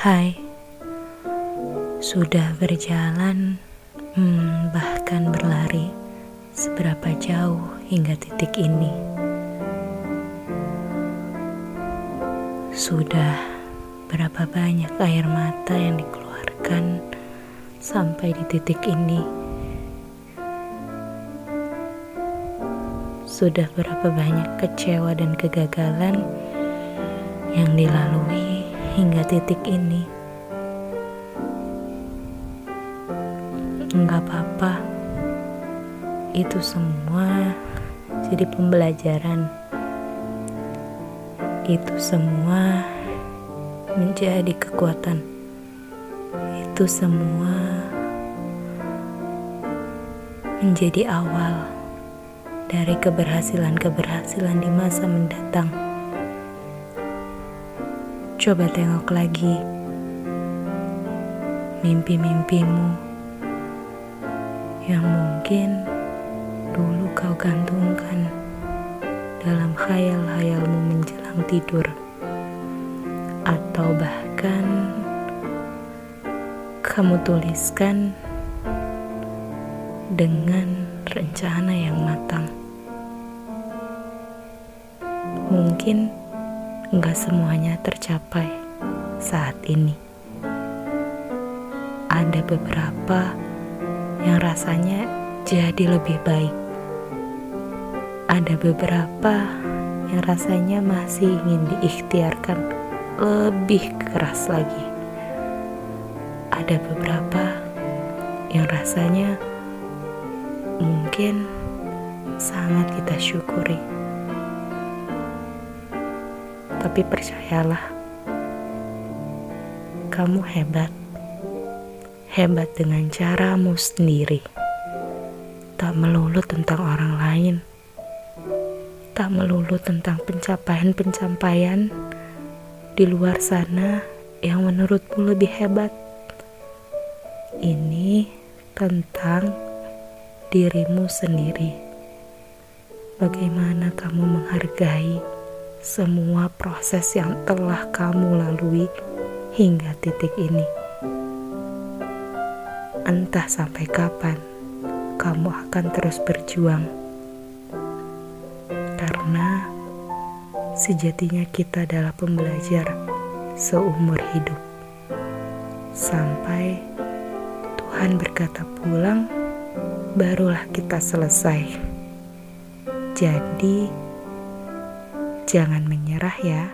Hai, sudah berjalan, hmm, bahkan berlari seberapa jauh hingga titik ini. Sudah berapa banyak air mata yang dikeluarkan sampai di titik ini. Sudah berapa banyak kecewa dan kegagalan yang dilalui hingga titik ini. Enggak apa-apa, itu semua jadi pembelajaran. Itu semua menjadi kekuatan. Itu semua menjadi awal dari keberhasilan-keberhasilan di masa mendatang. Coba tengok lagi mimpi-mimpimu yang mungkin dulu kau gantungkan dalam khayal-khayalmu menjelang tidur, atau bahkan kamu tuliskan dengan rencana yang matang. Mungkin nggak semuanya tercapai saat ini. Ada beberapa yang rasanya jadi lebih baik. Ada beberapa yang rasanya masih ingin diikhtiarkan lebih keras lagi. Ada beberapa yang rasanya mungkin sangat kita syukuri. Tapi percayalah, kamu hebat. Hebat dengan caramu sendiri. Tak melulu tentang orang lain. Tak melulu tentang pencapaian-pencapaian di luar sana yang menurutmu lebih hebat. Ini tentang dirimu sendiri. Bagaimana kamu menghargai semua proses yang telah kamu lalui hingga titik ini. Entah sampai kapan kamu akan terus berjuang, karena sejatinya kita adalah pembelajar seumur hidup. Sampai Tuhan berkata pulang, barulah kita selesai. Jadi, Jangan menyerah ya.